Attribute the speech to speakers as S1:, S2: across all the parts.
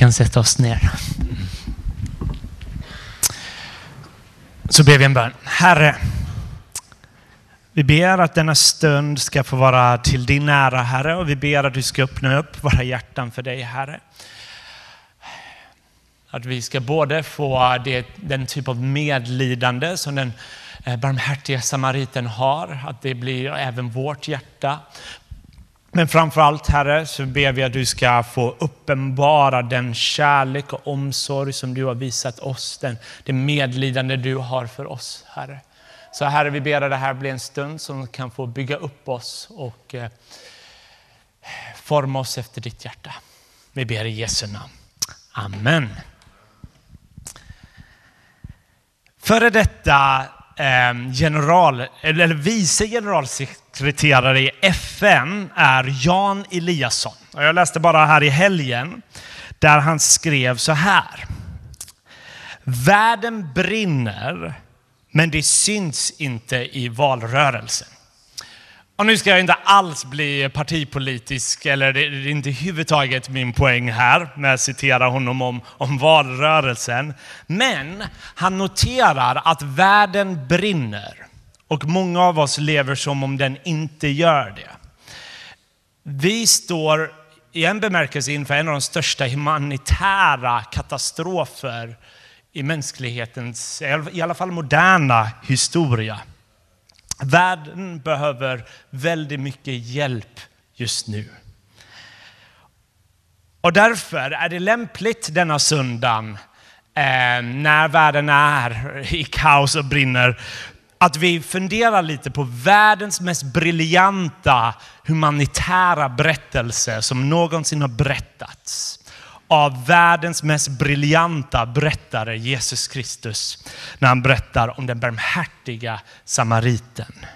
S1: kan sätta oss ner. Så ber vi en bön. Herre, vi ber att denna stund ska få vara till din ära, Herre, och vi ber att du ska öppna upp våra hjärtan för dig, Herre. Att vi ska både få det, den typ av medlidande som den eh, barmhärtiga samariten har, att det blir även vårt hjärta. Men framför allt Herre så ber vi att du ska få uppenbara den kärlek och omsorg som du har visat oss, den, det medlidande du har för oss Herre. Så Herre, vi ber att det här blir en stund som kan få bygga upp oss och eh, forma oss efter ditt hjärta. Vi ber i Jesu namn. Amen. Före detta eh, general, eller vice generalsekreterare i FN är Jan Eliasson. Jag läste bara här i helgen där han skrev så här. Världen brinner men det syns inte i valrörelsen. Och nu ska jag inte alls bli partipolitisk, eller det är inte huvudtaget min poäng här när jag citerar honom om, om valrörelsen. Men han noterar att världen brinner och många av oss lever som om den inte gör det. Vi står i en bemärkelse inför en av de största humanitära katastrofer i mänsklighetens, i alla fall moderna historia. Världen behöver väldigt mycket hjälp just nu. Och därför är det lämpligt denna söndagen, eh, när världen är i kaos och brinner, att vi funderar lite på världens mest briljanta humanitära berättelse som någonsin har berättats av världens mest briljanta berättare, Jesus Kristus, när han berättar om den barmhärtiga samariten.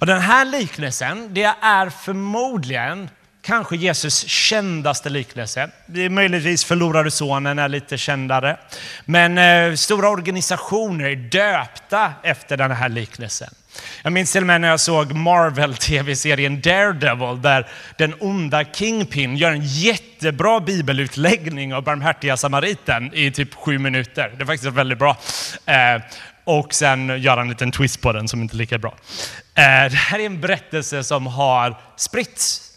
S1: Och den här liknelsen, det är förmodligen kanske Jesus kändaste liknelse. Det är möjligtvis förlorade sonen är lite kändare. Men eh, stora organisationer är döpta efter den här liknelsen. Jag minns till och med när jag såg Marvel-tv-serien Daredevil där den onda Kingpin gör en jättebra bibelutläggning av barmhärtiga samariten i typ sju minuter. Det är faktiskt väldigt bra. Eh, och sen gör han en liten twist på den som inte är lika bra. Eh, det här är en berättelse som har spritts.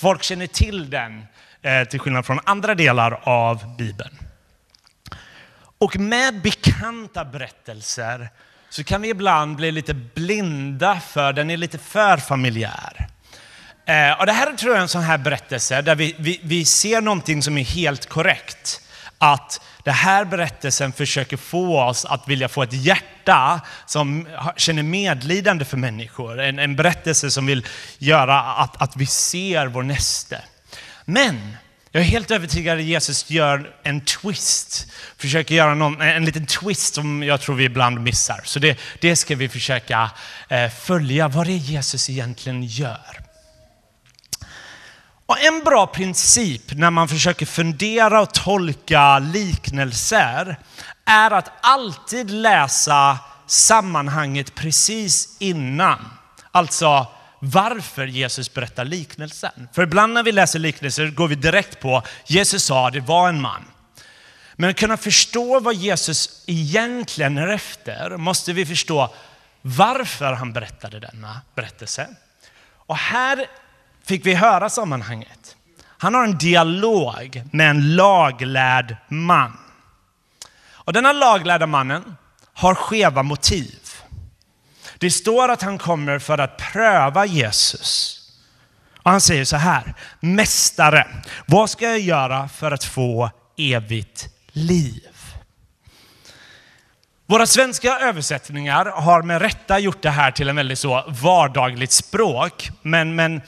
S1: Folk känner till den eh, till skillnad från andra delar av Bibeln. Och med bekanta berättelser så kan vi ibland bli lite blinda för den är lite för familjär. Eh, och det här tror jag är en sån här berättelse där vi, vi, vi ser någonting som är helt korrekt. Att den här berättelsen försöker få oss att vilja få ett hjärta som känner medlidande för människor. En, en berättelse som vill göra att, att vi ser vår näste. Men jag är helt övertygad att Jesus gör en twist, försöker göra någon, en liten twist som jag tror vi ibland missar. Så det, det ska vi försöka eh, följa, vad det är Jesus egentligen gör. Och en bra princip när man försöker fundera och tolka liknelser är att alltid läsa sammanhanget precis innan. Alltså varför Jesus berättar liknelsen. För ibland när vi läser liknelser går vi direkt på Jesus sa det var en man. Men att kunna förstå vad Jesus egentligen är efter måste vi förstå varför han berättade denna berättelse. Och här fick vi höra sammanhanget. Han har en dialog med en laglärd man. Och denna laglärda mannen har skeva motiv. Det står att han kommer för att pröva Jesus. Och han säger så här, Mästare, vad ska jag göra för att få evigt liv? Våra svenska översättningar har med rätta gjort det här till en väldigt så vardagligt språk. Men, men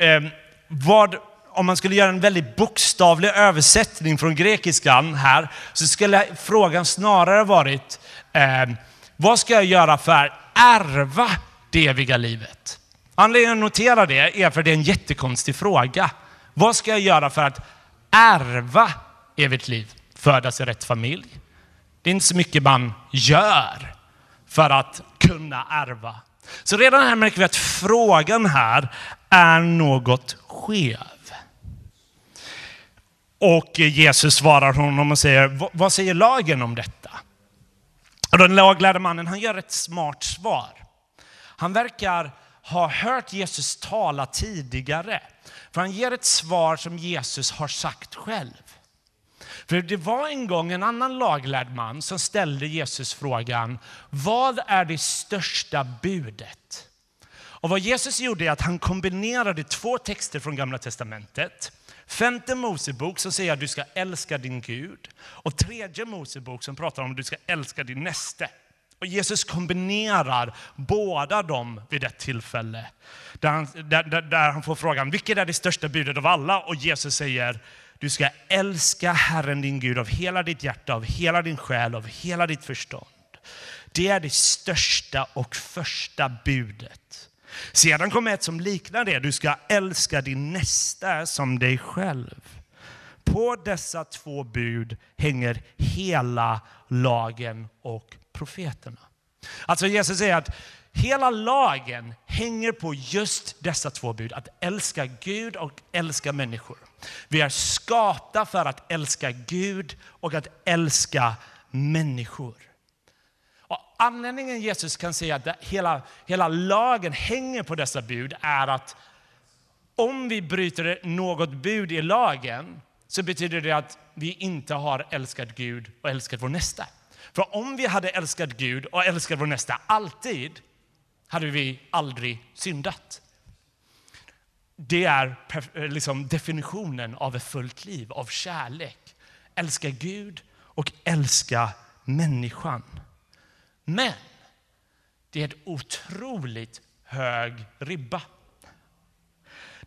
S1: eh, vad, om man skulle göra en väldigt bokstavlig översättning från grekiskan här så skulle frågan snarare varit eh, vad ska jag göra för att ärva det eviga livet? Anledningen att notera det är för det är en jättekonstig fråga. Vad ska jag göra för att ärva evigt liv? Födas i rätt familj? Det är inte så mycket man gör för att kunna ärva. Så redan här märker vi att frågan här är något skev. Och Jesus svarar honom och säger, vad säger lagen om detta? Och den laglärde mannen, han gör ett smart svar. Han verkar ha hört Jesus tala tidigare. För han ger ett svar som Jesus har sagt själv. För det var en gång en annan laglärd man som ställde Jesus frågan, vad är det största budet? Och vad Jesus gjorde är att han kombinerade två texter från Gamla Testamentet. Femte Mosebok som säger att du ska älska din Gud och tredje Mosebok som pratar om att du ska älska din näste. Och Jesus kombinerar båda dem vid ett tillfälle. Där han, där, där, där han får frågan, vilket är det största budet av alla? Och Jesus säger, du ska älska Herren din Gud av hela ditt hjärta, av hela din själ, av hela ditt förstånd. Det är det största och första budet. Sedan kommer ett som liknar det. Du ska älska din nästa som dig själv. På dessa två bud hänger hela lagen och profeterna. Alltså Jesus säger att hela lagen hänger på just dessa två bud. Att älska Gud och älska människor. Vi är skapta för att älska Gud och att älska människor. Anledningen Jesus kan säga att hela, hela lagen hänger på dessa bud är att om vi bryter något bud i lagen så betyder det att vi inte har älskat Gud och älskat vår nästa. För om vi hade älskat Gud och älskat vår nästa alltid hade vi aldrig syndat. Det är liksom definitionen av ett fullt liv, av kärlek. Älska Gud och älska människan. Men det är ett otroligt hög ribba.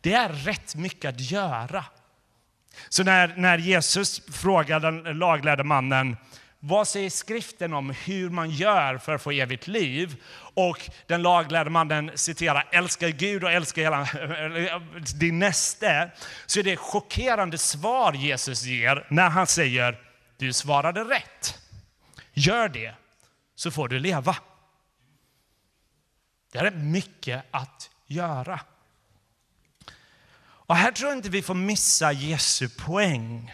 S1: Det är rätt mycket att göra. Så när, när Jesus frågar den laglärde mannen vad säger skriften om hur man gör för att få evigt liv? Och den laglärde mannen citerar älska Gud och älska hela din näste. Så är det chockerande svar Jesus ger när han säger du svarade rätt. Gör det så får du leva. Det är mycket att göra. Och här tror jag inte vi får missa Jesu poäng.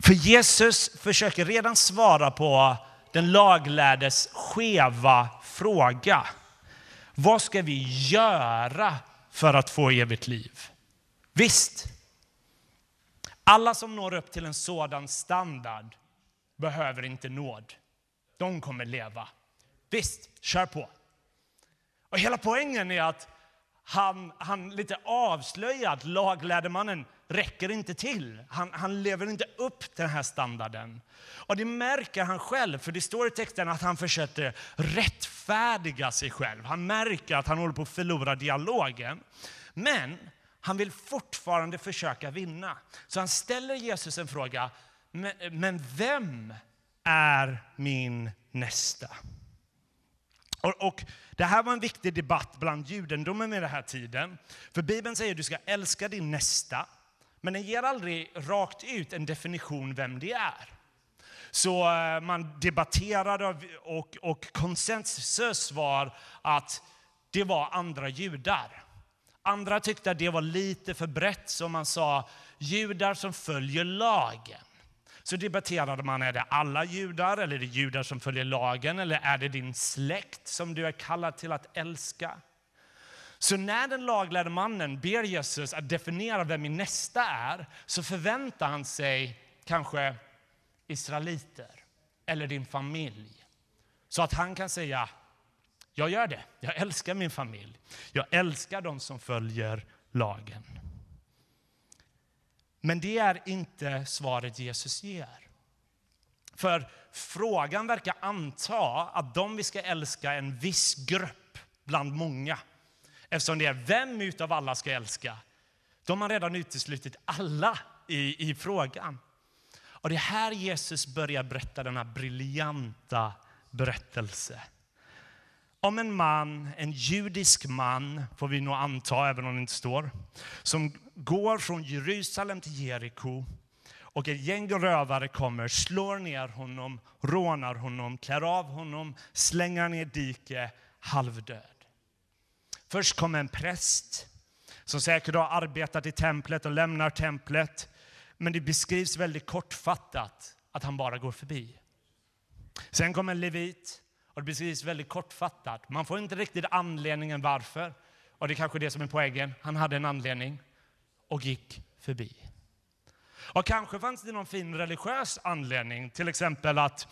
S1: För Jesus försöker redan svara på den laglärdes skeva fråga. Vad ska vi göra för att få evigt liv? Visst, alla som når upp till en sådan standard behöver inte nåd. De kommer leva. Visst, kör på. Och hela poängen är att han, han lite avslöjat, laglärde mannen, räcker inte till. Han, han lever inte upp till den här standarden. Och det märker han själv, för det står i texten att han försöker rättfärdiga sig själv. Han märker att han håller på att förlora dialogen. Men han vill fortfarande försöka vinna. Så han ställer Jesus en fråga, men, men vem är min nästa? Och, och, Det här var en viktig debatt bland judendomen i den här tiden. För Bibeln säger att du ska älska din nästa, men den ger aldrig rakt ut en definition vem det är. Så eh, man debatterade och, och konsensus var att det var andra judar. Andra tyckte att det var lite för brett, så man sa judar som följer lagen. Så debatterade man, är det alla judar eller är det judar som följer lagen eller är det din släkt som du är kallad till att älska? Så när den laglärde mannen ber Jesus att definiera vem min nästa är så förväntar han sig kanske israeliter eller din familj. Så att han kan säga, jag gör det, jag älskar min familj. Jag älskar de som följer lagen. Men det är inte svaret Jesus ger. För frågan verkar anta att de vi ska älska är en viss grupp bland många. Eftersom det är vem utav alla ska älska. De har redan uteslutit alla i, i frågan. Och det är här Jesus börjar berätta denna briljanta berättelse. Om en man, en judisk man, får vi nog anta, även om det inte står, som går från Jerusalem till Jeriko och ett gäng rövare kommer, slår ner honom, rånar honom, klär av honom, slänger ner dike, halvdöd. Först kommer en präst som säkert har arbetat i templet och lämnar templet. Men det beskrivs väldigt kortfattat att han bara går förbi. Sen kommer en levit och det beskrivs väldigt kortfattat. Man får inte riktigt anledningen varför. Och det är kanske det som är poängen. Han hade en anledning och gick förbi. Och kanske fanns det någon fin religiös anledning, till exempel att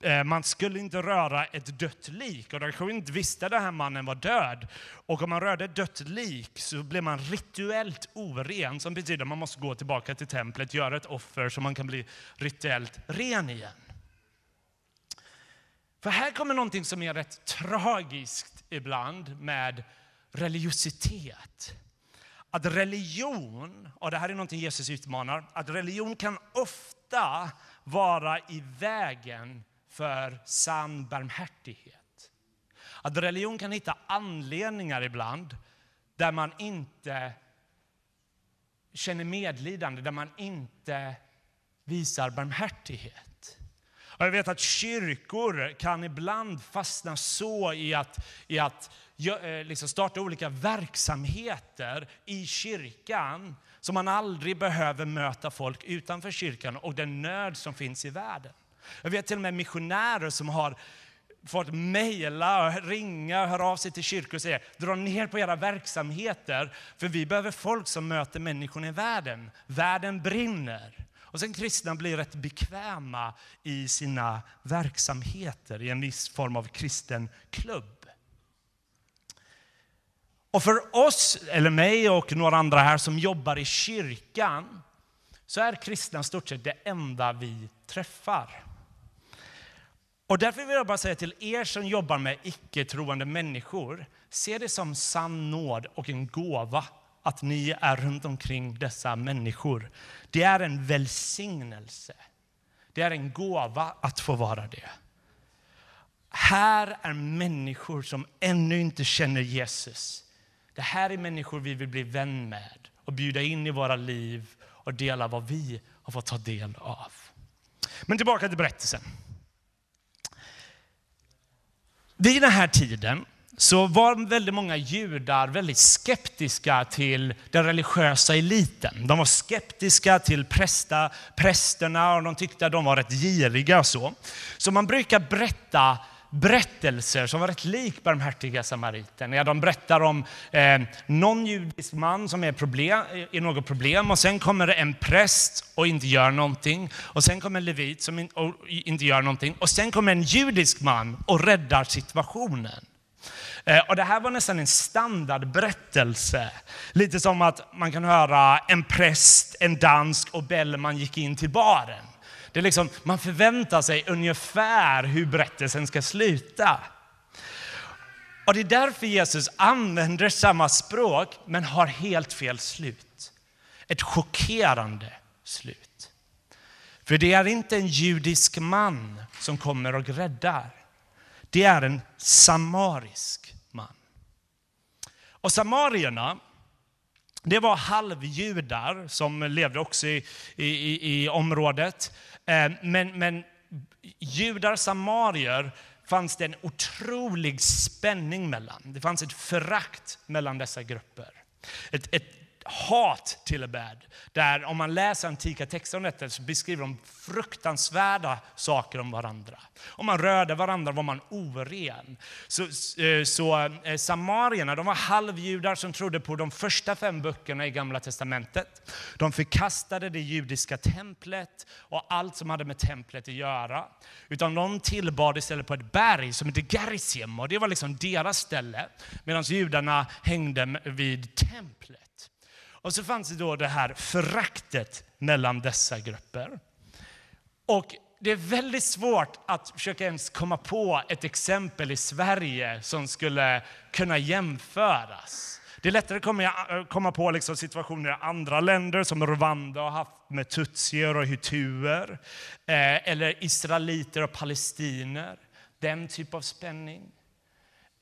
S1: eh, man skulle inte röra ett dött lik. Och de kanske inte visste att den här mannen var död. Och om man rörde ett dött lik så blev man rituellt oren, som betyder att man måste gå tillbaka till templet, göra ett offer så man kan bli rituellt ren igen. För här kommer någonting som är rätt tragiskt ibland med religiositet. Att religion, och det här är någonting Jesus utmanar, att religion kan ofta vara i vägen för sann barmhärtighet. Att religion kan hitta anledningar ibland där man inte känner medlidande, där man inte visar barmhärtighet. Och jag vet att kyrkor kan ibland fastna så i att, i att eh, liksom starta olika verksamheter i kyrkan så man aldrig behöver möta folk utanför kyrkan och den nöd som finns i världen. Jag vet till och med missionärer som har fått mejla, ringa, och höra av sig till kyrkor och säga dra ner på era verksamheter för vi behöver folk som möter människorna i världen. Världen brinner. Och sen kristna blir rätt bekväma i sina verksamheter i en viss form av kristen klubb. Och för oss, eller mig och några andra här som jobbar i kyrkan, så är kristna stort sett det enda vi träffar. Och därför vill jag bara säga till er som jobbar med icke-troende människor, se det som sann nåd och en gåva att ni är runt omkring dessa människor. Det är en välsignelse. Det är en gåva att få vara det. Här är människor som ännu inte känner Jesus. Det här är människor vi vill bli vän med och bjuda in i våra liv och dela vad vi har fått ta del av. Men tillbaka till berättelsen. Vid den här tiden så var väldigt många judar väldigt skeptiska till den religiösa eliten. De var skeptiska till prästa, prästerna och de tyckte att de var rätt giriga och så. Så man brukar berätta berättelser som var rätt lik barmhärtiga samariten. Ja, de berättar om eh, någon judisk man som är problem, är något problem och sen kommer det en präst och inte gör någonting. Och sen kommer en levit som in, och inte gör någonting. Och sen kommer en judisk man och räddar situationen. Eh, och det här var nästan en standardberättelse. Lite som att man kan höra en präst, en dansk och Bellman gick in till baren. Det är liksom, man förväntar sig ungefär hur berättelsen ska sluta. Och det är därför Jesus använder samma språk men har helt fel slut. Ett chockerande slut. För det är inte en judisk man som kommer och räddar. Det är en samarisk. Och samarierna, det var halvjudar som levde också i, i, i området. Eh, men, men judar, samarier, fanns det en otrolig spänning mellan. Det fanns ett förakt mellan dessa grupper. Ett, ett hat till och med. Där om man läser antika texter om detta så beskriver de fruktansvärda saker om varandra. Om man rörde varandra var man oren. Så, eh, så eh, samarierna, de var halvjudar som trodde på de första fem böckerna i Gamla Testamentet. De förkastade det judiska templet och allt som hade med templet att göra. Utan de tillbad istället på ett berg som hette Gerizim och det var liksom deras ställe. Medan judarna hängde vid templet. Och så fanns det då det här föraktet mellan dessa grupper. Och det är väldigt svårt att försöka ens komma på ett exempel i Sverige som skulle kunna jämföras. Det är lättare att komma eh, på liksom situationer i andra länder som Rwanda har haft med tutsier och hutuer. Eh, eller israeliter och palestiner. Den typ av spänning.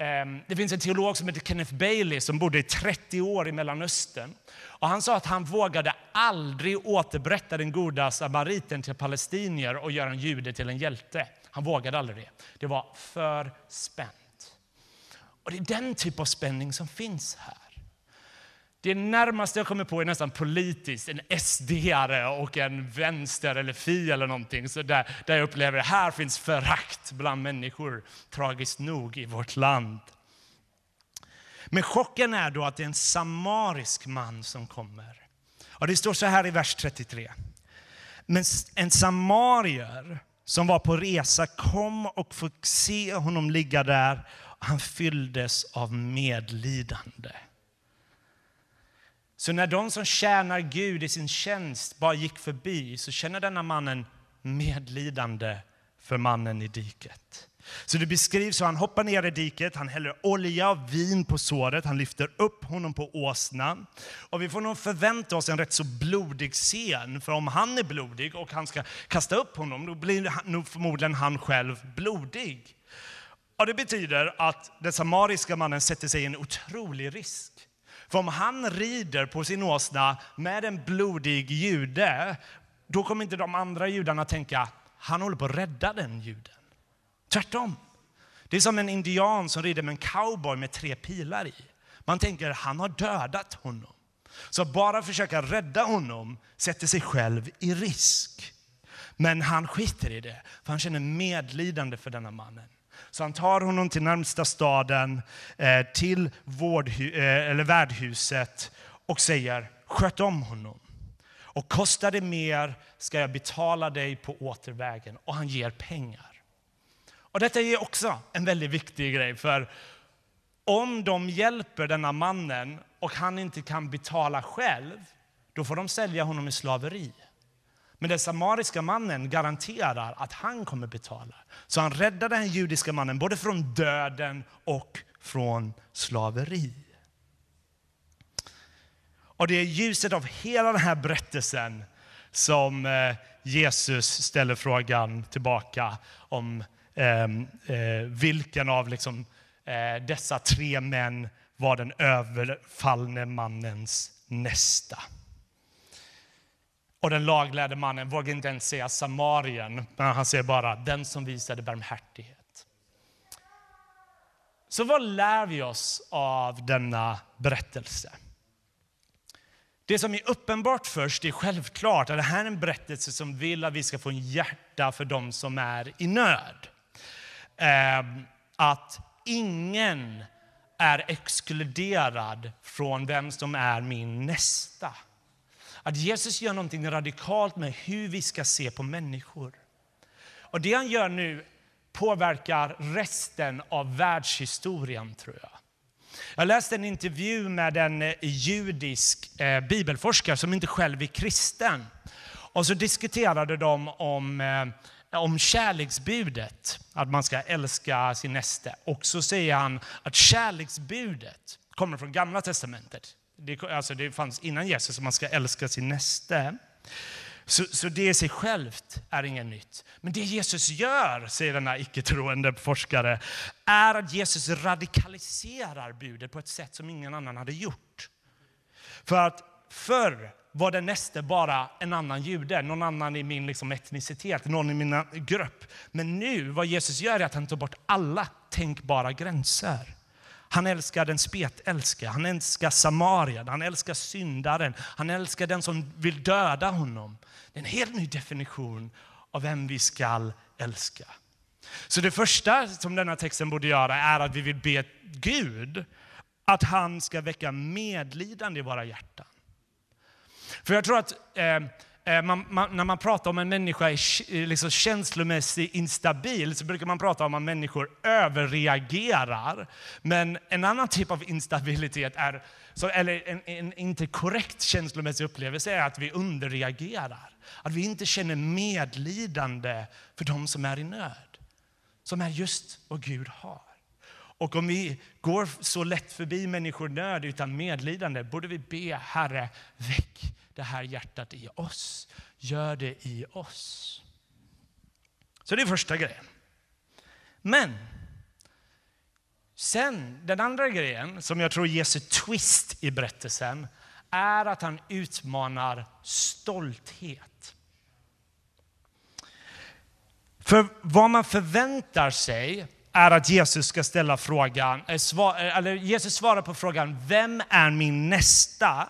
S1: Ehm, det finns en teolog som heter Kenneth Bailey som bodde i 30 år i Mellanöstern. Och han sa att han vågade aldrig återberätta den goda samariten till palestinier och göra en jude till en hjälte. Han vågade aldrig det. Det var för spänt. Och det är den typ av spänning som finns här. Det närmaste jag kommer på är nästan politiskt, en SD-are och en vänster eller fi eller någonting. Så där, där jag upplever att här finns förakt bland människor, tragiskt nog, i vårt land. Men chocken är då att det är en samarisk man som kommer. Och det står så här i vers 33. Men en samarier som var på resa kom och fick se honom ligga där. Han fylldes av medlidande. Så när de som tjänar Gud i sin tjänst bara gick förbi så känner denna mannen medlidande för mannen i diket. Så det beskrivs hur han hoppar ner i diket, han häller olja och vin på såret, han lyfter upp honom på åsnan. Och vi får nog förvänta oss en rätt så blodig scen, för om han är blodig och han ska kasta upp honom, då blir nog förmodligen han själv blodig. Och det betyder att den samariska mannen sätter sig i en otrolig risk. För om han rider på sin åsna med en blodig jude, då kommer inte de andra judarna tänka, han håller på att rädda den juden. Tvärtom. Det är som en indian som rider med en cowboy med tre pilar i. Man tänker, han har dödat honom. Så bara försöka rädda honom sätter sig själv i risk. Men han skiter i det, för han känner medlidande för denna mannen. Så han tar honom till närmsta staden, eh, till vårdhu- eh, eller värdhuset och säger sköt om honom. Och kostar det mer ska jag betala dig på återvägen. Och han ger pengar. Och detta är också en väldigt viktig grej, för om de hjälper denna mannen och han inte kan betala själv, då får de sälja honom i slaveri. Men den samariska mannen garanterar att han kommer betala. Så han räddar den judiska mannen både från döden och från slaveri. Och det är ljuset av hela den här berättelsen som eh, Jesus ställer frågan tillbaka om ehm, eh, vilken av liksom, eh, dessa tre män var den överfallne mannens nästa. Och den laglärde mannen vågar inte ens säga Samarien, men han säger bara den som visade barmhärtighet. Så vad lär vi oss av denna berättelse? Det som är uppenbart först är självklart att det här är en berättelse som vill att vi ska få en hjärta för de som är i nöd. Ehm, att ingen är exkluderad från vem som är min nästa. Att Jesus gör någonting radikalt med hur vi ska se på människor. Och det han gör nu påverkar resten av världshistorien, tror jag. Jag läste en intervju med en eh, judisk eh, bibelforskare som inte själv är kristen. Och så diskuterade de om eh, om kärleksbudet, att man ska älska sin nästa. Och så säger han att kärleksbudet kommer från Gamla Testamentet. Det, alltså det fanns innan Jesus, att man ska älska sin näste. Så, så det i sig självt är inget nytt. Men det Jesus gör, säger denna icke-troende forskare, är att Jesus radikaliserar budet på ett sätt som ingen annan hade gjort. För att förr var den näste bara en annan jude, någon annan i min liksom etnicitet, någon i min grupp. Men nu, vad Jesus gör är att han tar bort alla tänkbara gränser. Han älskar den spetälske, han älskar Samarien, han älskar syndaren, han älskar den som vill döda honom. Det är en helt ny definition av vem vi skall älska. Så det första som denna texten borde göra är att vi vill be Gud att han ska väcka medlidande i våra hjärtan. För jag tror att eh, eh, Eh, man, man, när man pratar om en människa är eh, liksom känslomässigt instabil så brukar man prata om att människor överreagerar. Men en annan typ av instabilitet, är, så, eller en, en inte korrekt känslomässig upplevelse, är att vi underreagerar. Att vi inte känner medlidande för de som är i nöd. Som är just vad Gud har. Och om vi går så lätt förbi människor nöd utan medlidande borde vi be Herre, väck det här hjärtat i oss. Gör det i oss. Så det är första grejen. Men sen, den andra grejen som jag tror Jesu twist i berättelsen är att han utmanar stolthet. För vad man förväntar sig är att Jesus ska ställa frågan, eh, svar, eh, eller Jesus svarar på frågan, vem är min nästa?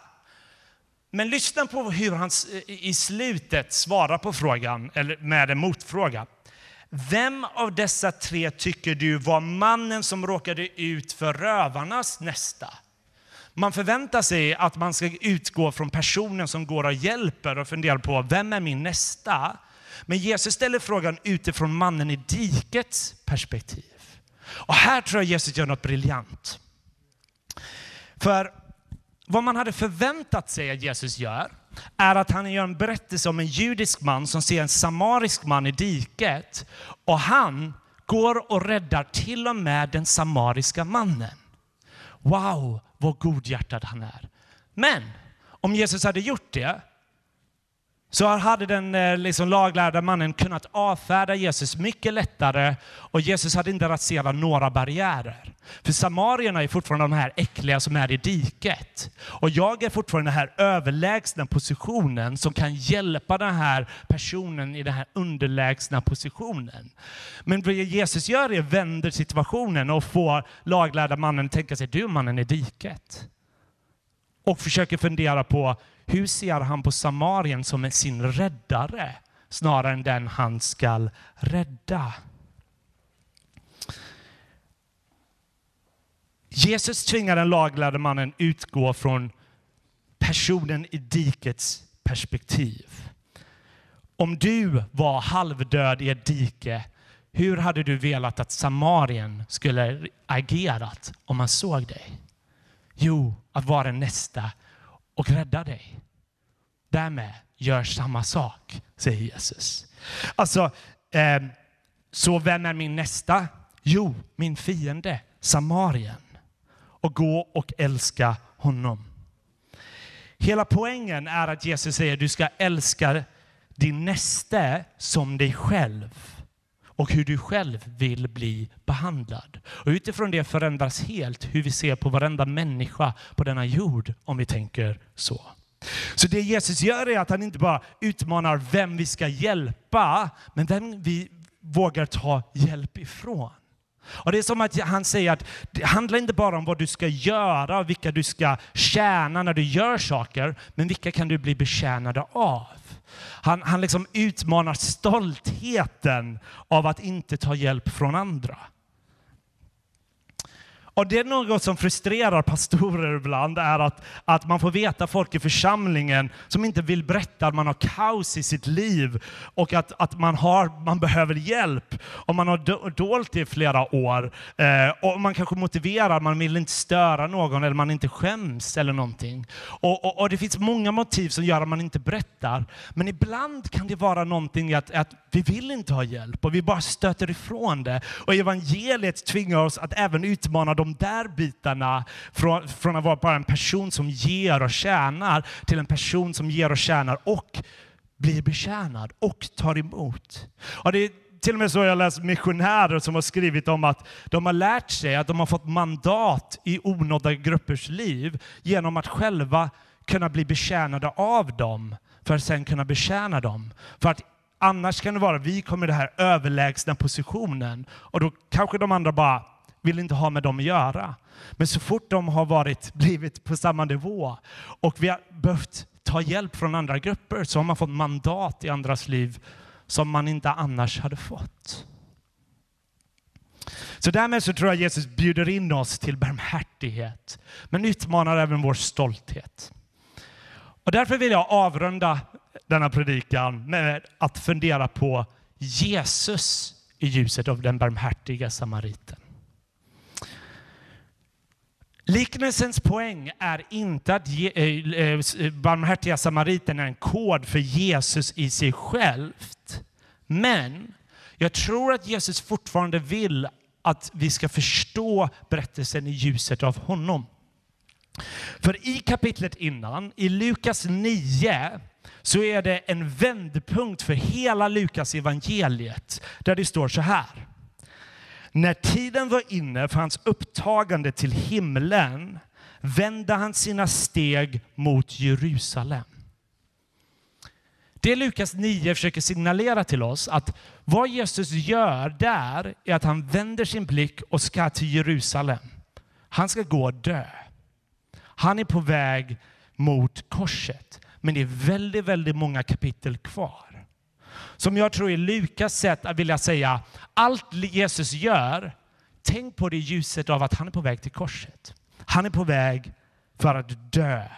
S1: Men lyssna på hur han i slutet svarar på frågan, eller med en motfråga. Vem av dessa tre tycker du var mannen som råkade ut för rövarnas nästa? Man förväntar sig att man ska utgå från personen som går och hjälper och funderar på vem är min nästa? Men Jesus ställer frågan utifrån mannen i dikets perspektiv. Och här tror jag Jesus gör något briljant. För vad man hade förväntat sig att Jesus gör är att han gör en berättelse om en judisk man som ser en samarisk man i diket och han går och räddar till och med den samariska mannen. Wow, vad godhjärtad han är. Men om Jesus hade gjort det så hade den eh, liksom, laglärda mannen kunnat avfärda Jesus mycket lättare och Jesus hade inte raserat några barriärer. För samarierna är fortfarande de här äckliga som är i diket. Och jag är fortfarande den här överlägsna positionen som kan hjälpa den här personen i den här underlägsna positionen. Men vad Jesus gör är att vänder situationen och får laglärda mannen att tänka sig, du mannen i diket. Och försöker fundera på hur ser han på Samarien som sin räddare snarare än den han skall rädda? Jesus tvingar den laglärde mannen utgå från personen i dikets perspektiv. Om du var halvdöd i ett dike, hur hade du velat att Samarien skulle agerat om man såg dig? Jo, att vara nästa och rädda dig. Därmed gör samma sak, säger Jesus. Alltså, eh, så vem är min nästa? Jo, min fiende, Samarien. Och gå och älska honom. Hela poängen är att Jesus säger att du ska älska din näste som dig själv och hur du själv vill bli behandlad. Och utifrån det förändras helt hur vi ser på varenda människa på denna jord om vi tänker så. Så det Jesus gör är att han inte bara utmanar vem vi ska hjälpa, men vem vi vågar ta hjälp ifrån. Och Det är som att han säger att det handlar inte bara om vad du ska göra och vilka du ska tjäna när du gör saker, men vilka kan du bli betjänade av? Han, han liksom utmanar stoltheten av att inte ta hjälp från andra. Och det är något som frustrerar pastorer ibland, är att, att man får veta folk i församlingen som inte vill berätta att man har kaos i sitt liv och att, att man, har, man behöver hjälp. Och man har dolt det i flera år. Eh, och man kanske motiverar, man vill inte störa någon eller man inte skäms eller någonting. Och, och, och, det finns många motiv som gör att man inte berättar. Men ibland kan det vara någonting i att, att vi vill inte ha hjälp och vi bara stöter ifrån det. Och evangeliet tvingar oss att även utmana de där bitarna från, från att vara bara en person som ger och tjänar till en person som ger och tjänar och blir betjänad och tar emot. Och det är till och med så jag läst missionärer som har skrivit om att de har lärt sig att de har fått mandat i onådda gruppers liv genom att själva kunna bli betjänade av dem för att sen kunna betjäna dem. För att annars kan det vara vi kommer i den här överlägsna positionen och då kanske de andra bara vill inte ha med dem att göra. Men så fort de har varit, blivit på samma nivå och vi har behövt ta hjälp från andra grupper så har man fått mandat i andras liv som man inte annars hade fått. Så därmed så tror jag Jesus bjuder in oss till barmhärtighet, men utmanar även vår stolthet. Och därför vill jag avrunda denna predikan med att fundera på Jesus i ljuset av den barmhärtiga samariten. Liknelsens poäng är inte att ge, eh, eh, eh, barmhärtiga samariten är en kod för Jesus i sig självt. Men jag tror att Jesus fortfarande vill att vi ska förstå berättelsen i ljuset av honom. För i kapitlet innan, i Lukas 9, så är det en vändpunkt för hela Lukas evangeliet där det står så här. När tiden var inne för hans upptagande till himlen vände han sina steg mot Jerusalem. Det Lukas 9 försöker signalera till oss att vad Jesus gör där är att han vänder sin blick och ska till Jerusalem. Han ska gå och dö. Han är på väg mot korset. Men det är väldigt, väldigt många kapitel kvar. Som jag tror är Lukas sätt att vilja säga, allt Jesus gör, tänk på det i ljuset av att han är på väg till korset. Han är på väg för att dö.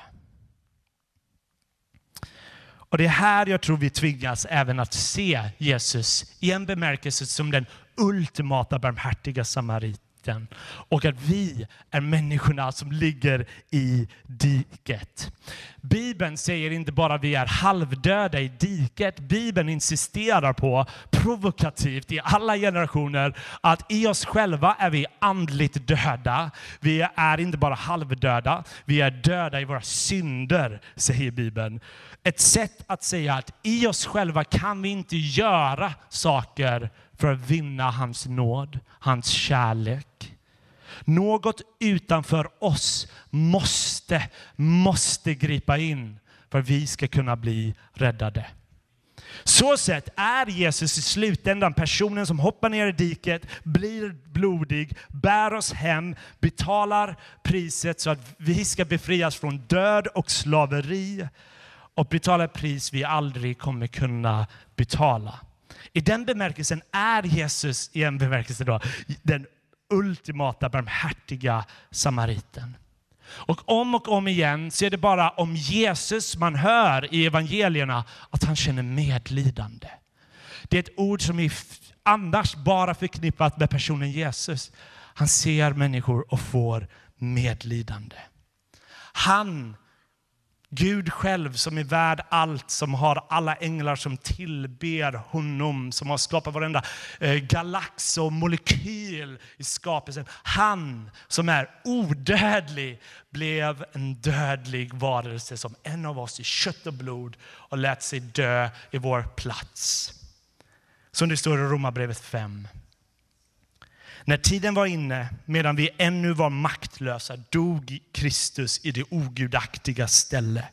S1: Och det är här jag tror vi tvingas även att se Jesus i en bemärkelse som den ultimata barmhärtiga samarit makten och att vi är människorna som ligger i diket. Bibeln säger inte bara att vi är halvdöda i diket. Bibeln insisterar på, provokativt i alla generationer, att i oss själva är vi andligt döda. Vi är inte bara halvdöda, vi är döda i våra synder, säger Bibeln. Ett sätt att säga att i oss själva kan vi inte göra saker för att vinna hans nåd, hans kärlek. Något utanför oss måste, måste gripa in för att vi ska kunna bli räddade. Så sett är Jesus i slutändan personen som hoppar ner i diket, blir blodig, bär oss hem, betalar priset så att vi ska befrias från död och slaveri och betala pris vi aldrig kommer kunna betala. I den bemärkelsen är Jesus, i en bemärkelse då, den ultimata barmhärtiga samariten. Och om och om igen så är det bara om Jesus man hör i evangelierna att han känner medlidande. Det är ett ord som är annars bara förknippat med personen Jesus. Han ser människor och får medlidande. Han Gud själv som är värd allt, som har alla änglar som tillber honom, som har skapat varenda eh, galax och molekyl i skapelsen. Han som är odödlig blev en dödlig varelse som en av oss i kött och blod och lät sig dö i vår plats. Som det står i Romarbrevet 5. När tiden var inne, medan vi ännu var maktlösa, dog Kristus i det ogudaktiga ställe.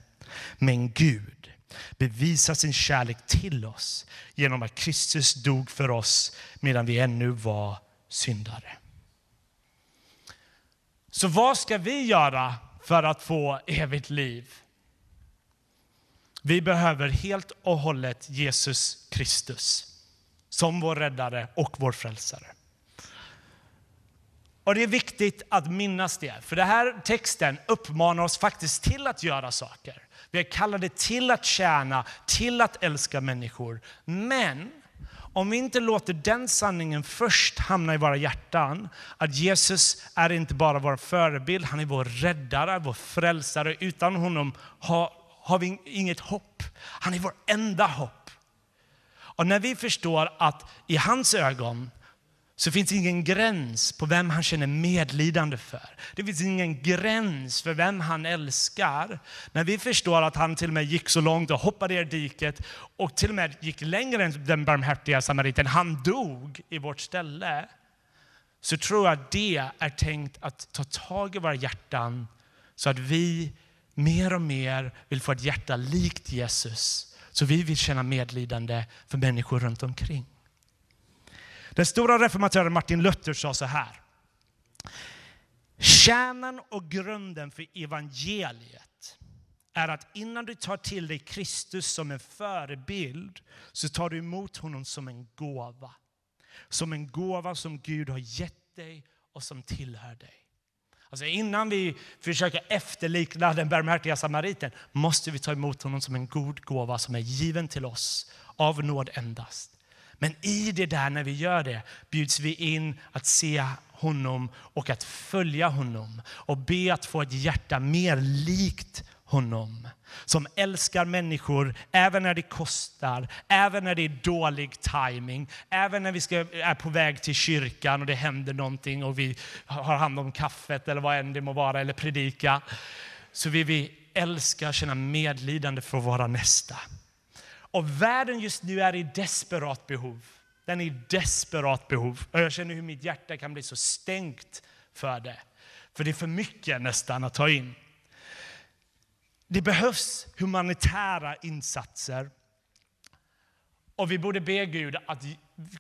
S1: Men Gud bevisar sin kärlek till oss genom att Kristus dog för oss medan vi ännu var syndare. Så vad ska vi göra för att få evigt liv? Vi behöver helt och hållet Jesus Kristus som vår räddare och vår frälsare. Och det är viktigt att minnas det, för den här texten uppmanar oss faktiskt till att göra saker. Vi är kallade till att tjäna, till att älska människor. Men om vi inte låter den sanningen först hamna i våra hjärtan, att Jesus är inte bara vår förebild, han är vår räddare, vår frälsare. Utan honom har, har vi inget hopp. Han är vår enda hopp. Och när vi förstår att i hans ögon så finns det ingen gräns på vem han känner medlidande för. Det finns ingen gräns för vem han älskar. När vi förstår att han till och med gick så långt och hoppade i diket och till och med gick längre än den barmhärtiga samariten, han dog i vårt ställe. Så tror jag att det är tänkt att ta tag i våra hjärtan så att vi mer och mer vill få ett hjärta likt Jesus. Så vi vill känna medlidande för människor runt omkring. Den stora reformatören Martin Luther sa så här. Kärnan och grunden för evangeliet är att innan du tar till dig Kristus som en förebild så tar du emot honom som en gåva. Som en gåva som Gud har gett dig och som tillhör dig. Alltså innan vi försöker efterlikna den barmhärtiga samariten måste vi ta emot honom som en god gåva som är given till oss av nåd endast. Men i det där, när vi gör det, bjuds vi in att se honom och att följa honom och be att få ett hjärta mer likt honom. Som älskar människor även när det kostar, även när det är dålig timing, även när vi ska, är på väg till kyrkan och det händer någonting och vi har hand om kaffet eller vad än det må vara, eller predika. Så vill vi älska, och känna medlidande för våra nästa. Och världen just nu är i desperat behov. Den är i desperat behov. Och jag känner hur mitt hjärta kan bli så stängt för det. För det är för mycket nästan att ta in. Det behövs humanitära insatser Och vi borde be Gud att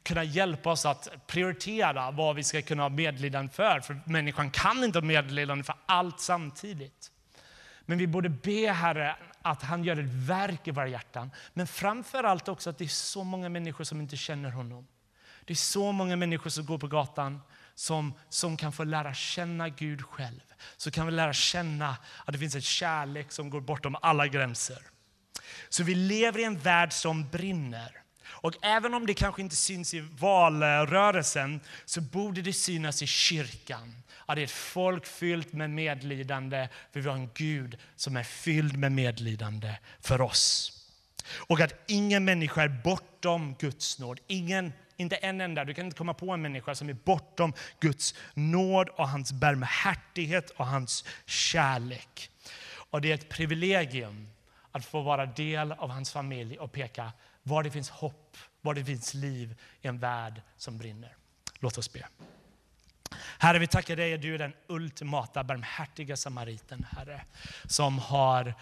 S1: kunna hjälpa oss att prioritera vad vi ska kunna ha medlidande för. För människan kan inte ha medlidande för allt samtidigt. Men vi borde be Herre att han gör ett verk i våra hjärtan. Men framför allt också att det är så många människor som inte känner honom. Det är så många människor som går på gatan som, som kan få lära känna Gud själv. Så kan vi lära känna att det finns en kärlek som går bortom alla gränser. Så vi lever i en värld som brinner. Och även om det kanske inte syns i valrörelsen så borde det synas i kyrkan. Att det är ett folk fyllt med medlidande för vi har en Gud som är fylld med medlidande för oss. Och att ingen människa är bortom Guds nåd. Ingen, inte en enda. Du kan inte komma på en människa som är bortom Guds nåd och hans barmhärtighet och hans kärlek. Och det är ett privilegium att få vara del av hans familj och peka var det finns hopp, var det finns liv i en värld som brinner. Låt oss be. Herre, vi tackar dig att du är den ultimata barmhärtiga samariten, Herre, som har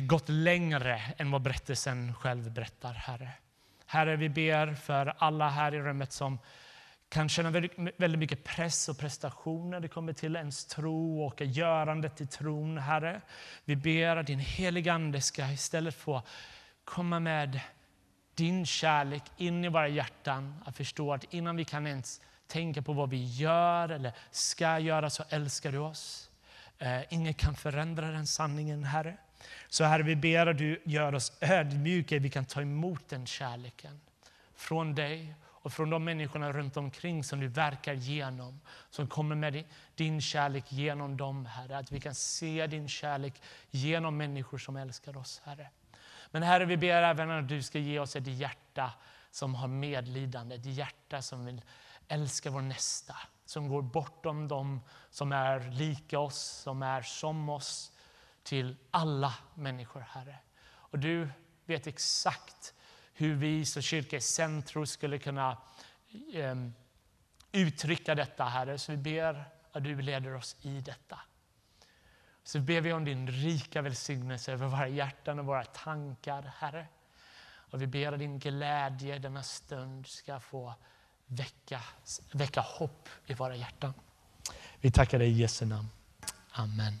S1: gått längre än vad berättelsen själv berättar, Herre. Herre, vi ber för alla här i rummet som kan känna väldigt mycket press och prestation när det kommer till ens tro och görandet i tron, Herre. Vi ber att din heliga Ande ska istället få komma med din kärlek in i våra hjärtan. Att förstå att innan vi kan ens tänka på vad vi gör eller ska göra så älskar du oss. Eh, ingen kan förändra den sanningen, Herre. Så Herre, vi ber att du gör oss ödmjuka, vi kan ta emot den kärleken från dig och från de människorna runt omkring som du verkar genom. Som kommer med din kärlek genom dem, Herre. Att vi kan se din kärlek genom människor som älskar oss, Herre. Men Herre, vi ber även att du ska ge oss ett hjärta som har medlidande, ett hjärta som vill älska vår nästa, som går bortom dem som är lika oss, som är som oss, till alla människor, Herre. Och du vet exakt hur vi som kyrka i centrum skulle kunna um, uttrycka detta, Herre. Så vi ber att du leder oss i detta. Så ber vi om din rika välsignelse över våra hjärtan och våra tankar, Herre. Och vi ber att din glädje denna stund ska få väcka, väcka hopp i våra hjärtan. Vi tackar dig i Jesu namn. Amen.